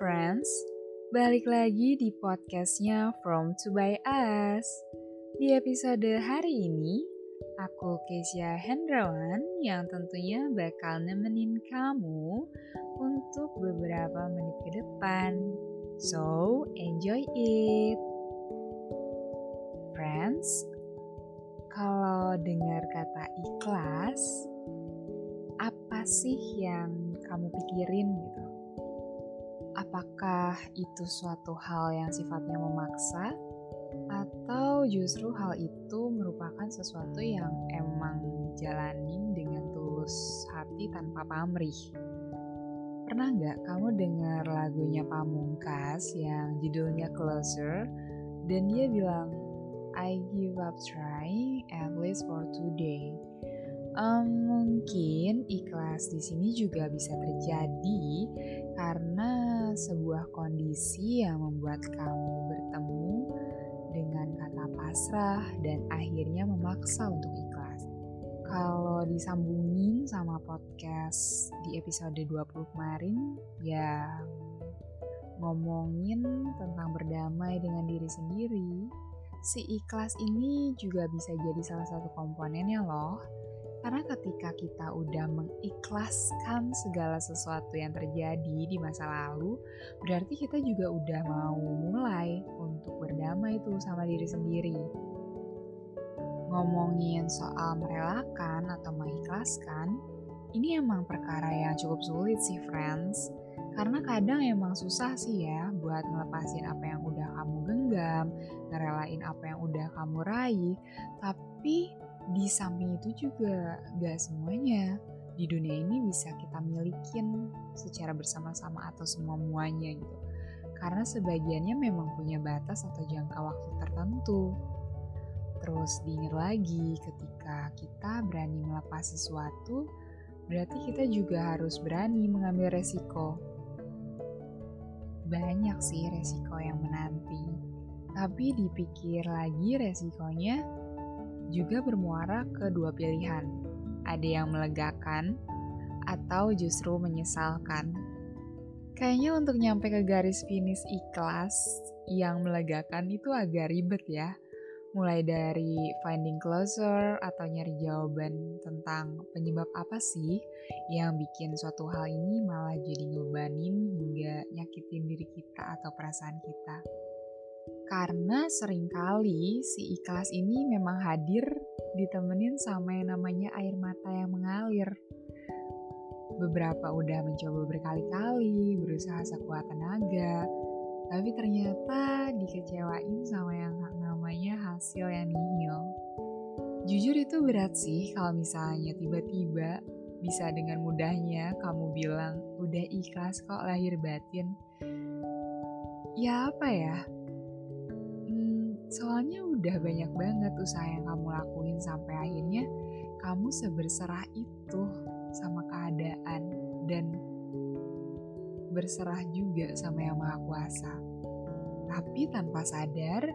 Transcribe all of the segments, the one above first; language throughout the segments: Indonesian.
friends, balik lagi di podcastnya From To By Us. Di episode hari ini, aku Kesia Hendrawan yang tentunya bakal nemenin kamu untuk beberapa menit ke depan. So, enjoy it! Friends, kalau dengar kata ikhlas, apa sih yang kamu pikirin gitu? Apakah itu suatu hal yang sifatnya memaksa, atau justru hal itu merupakan sesuatu yang emang dijalanin dengan tulus hati tanpa pamrih? Pernah nggak kamu dengar lagunya Pamungkas yang judulnya Closer dan dia bilang I give up trying at least for today. Um, mungkin ikhlas di sini juga bisa terjadi karena sebuah kondisi yang membuat kamu bertemu dengan kata pasrah dan akhirnya memaksa untuk ikhlas. Kalau disambungin sama podcast di episode 20 kemarin, ya ngomongin tentang berdamai dengan diri sendiri, si ikhlas ini juga bisa jadi salah satu komponennya loh karena ketika kita udah mengikhlaskan segala sesuatu yang terjadi di masa lalu, berarti kita juga udah mau mulai untuk berdamai tuh sama diri sendiri. Ngomongin soal merelakan atau mengikhlaskan, ini emang perkara yang cukup sulit sih friends. Karena kadang emang susah sih ya buat ngelepasin apa yang udah kamu genggam, ngerelain apa yang udah kamu raih, tapi di samping itu juga gak semuanya di dunia ini bisa kita milikin secara bersama-sama atau semua muanya gitu. Karena sebagiannya memang punya batas atau jangka waktu tertentu. Terus diingat lagi ketika kita berani melepas sesuatu, berarti kita juga harus berani mengambil resiko. Banyak sih resiko yang menanti, tapi dipikir lagi resikonya juga bermuara ke dua pilihan. Ada yang melegakan atau justru menyesalkan. Kayaknya untuk nyampe ke garis finish ikhlas yang melegakan itu agak ribet ya. Mulai dari finding closer atau nyari jawaban tentang penyebab apa sih yang bikin suatu hal ini malah jadi ngebanin hingga nyakitin diri kita atau perasaan kita. Karena sering kali si ikhlas ini memang hadir ditemenin sama yang namanya air mata yang mengalir. Beberapa udah mencoba berkali-kali, berusaha sekuat tenaga, tapi ternyata dikecewain sama yang namanya hasil yang nihil. Jujur itu berat sih kalau misalnya tiba-tiba bisa dengan mudahnya kamu bilang udah ikhlas kok lahir batin. Ya apa ya, Soalnya udah banyak banget usaha yang kamu lakuin sampai akhirnya kamu seberserah itu sama keadaan dan berserah juga sama yang maha kuasa. Tapi tanpa sadar,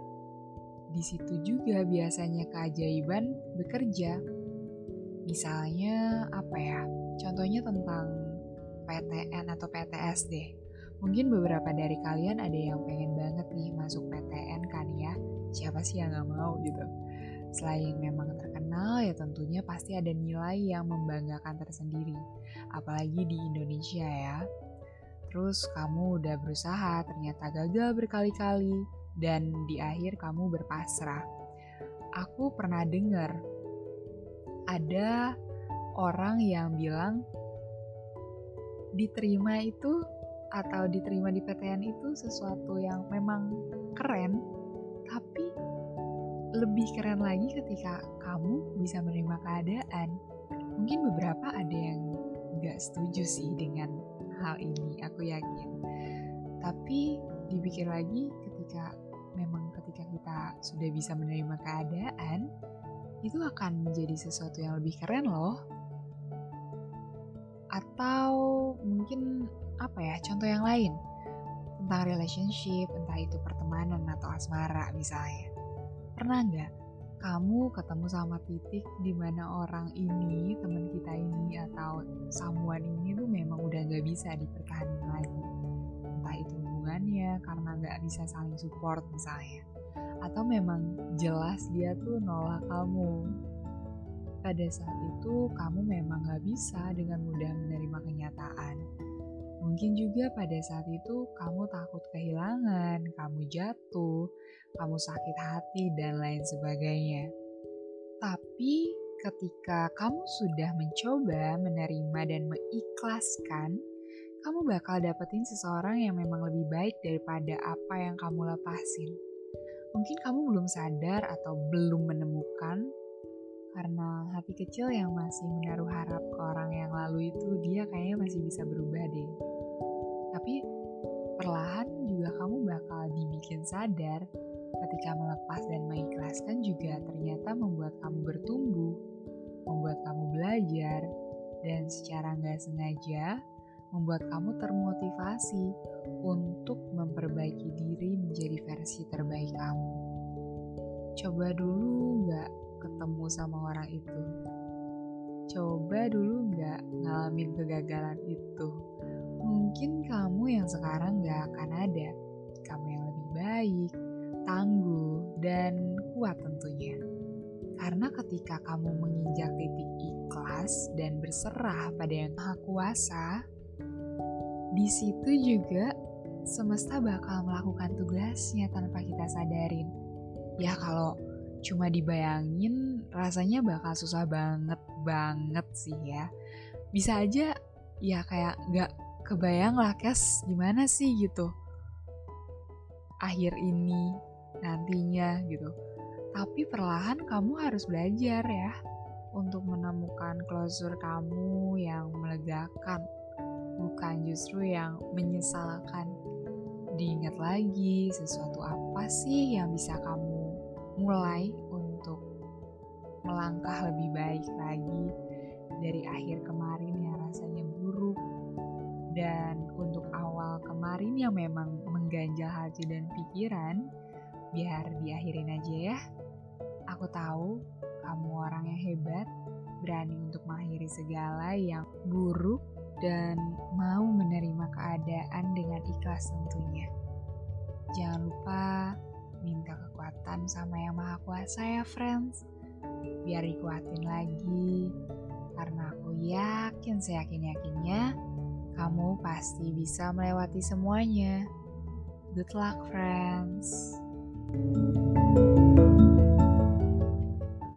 di situ juga biasanya keajaiban bekerja. Misalnya apa ya? Contohnya tentang PTN atau PTS deh. Mungkin beberapa dari kalian ada yang pengen banget nih masuk PTN kan ya siapa sih yang gak mau gitu. Selain memang terkenal ya tentunya pasti ada nilai yang membanggakan tersendiri Apalagi di Indonesia ya. Terus kamu udah berusaha ternyata gagal berkali-kali Dan di akhir kamu berpasrah. Aku pernah dengar Ada orang yang bilang Diterima itu atau diterima di PTN itu sesuatu yang memang keren lebih keren lagi ketika kamu bisa menerima keadaan. Mungkin beberapa ada yang gak setuju sih dengan hal ini, aku yakin. Tapi dipikir lagi ketika memang ketika kita sudah bisa menerima keadaan, itu akan menjadi sesuatu yang lebih keren loh. Atau mungkin apa ya, contoh yang lain tentang relationship, entah itu pertemanan atau asmara misalnya. Pernah nggak kamu ketemu sama titik di mana orang ini, teman kita ini atau samuan ini tuh memang udah nggak bisa dipertahankan lagi. entah itu hubungannya karena nggak bisa saling support misalnya. Atau memang jelas dia tuh nolak kamu? Pada saat itu kamu memang gak bisa dengan mudah menerima kenyataan Mungkin juga pada saat itu kamu takut kehilangan, kamu jatuh, kamu sakit hati, dan lain sebagainya. Tapi ketika kamu sudah mencoba menerima dan mengikhlaskan, kamu bakal dapetin seseorang yang memang lebih baik daripada apa yang kamu lepasin. Mungkin kamu belum sadar atau belum menemukan karena hati kecil yang masih menaruh harap ke orang yang lalu itu dia kayaknya masih bisa berubah deh. Tapi perlahan juga kamu bakal dibikin sadar ketika melepas dan mengikhlaskan juga ternyata membuat kamu bertumbuh, membuat kamu belajar, dan secara nggak sengaja membuat kamu termotivasi untuk memperbaiki diri menjadi versi terbaik kamu. Coba dulu nggak ketemu sama orang itu. Coba dulu nggak ngalamin kegagalan itu. Mungkin kamu yang sekarang nggak akan ada. Kamu yang lebih baik, tangguh, dan kuat tentunya. Karena ketika kamu menginjak titik ikhlas dan berserah pada yang maha kuasa, di situ juga semesta bakal melakukan tugasnya tanpa kita sadarin. Ya kalau cuma dibayangin rasanya bakal susah banget banget sih ya. Bisa aja ya kayak gak kebayang lah kes gimana sih gitu. Akhir ini nantinya gitu. Tapi perlahan kamu harus belajar ya untuk menemukan closure kamu yang melegakan, bukan justru yang menyesalkan. Diingat lagi sesuatu apa sih yang bisa kamu mulai untuk melangkah lebih baik lagi dari akhir kemarin yang rasanya buruk dan untuk awal kemarin yang memang mengganjal hati dan pikiran biar diakhirin aja ya. Aku tahu kamu orang yang hebat, berani untuk mengakhiri segala yang buruk dan mau menerima keadaan dengan ikhlas tentunya. Jangan lupa minta kekuatan sama yang maha kuasa ya friends. Biar dikuatin lagi, karena aku yakin seyakin-yakinnya kamu pasti bisa melewati semuanya. Good luck friends. thank you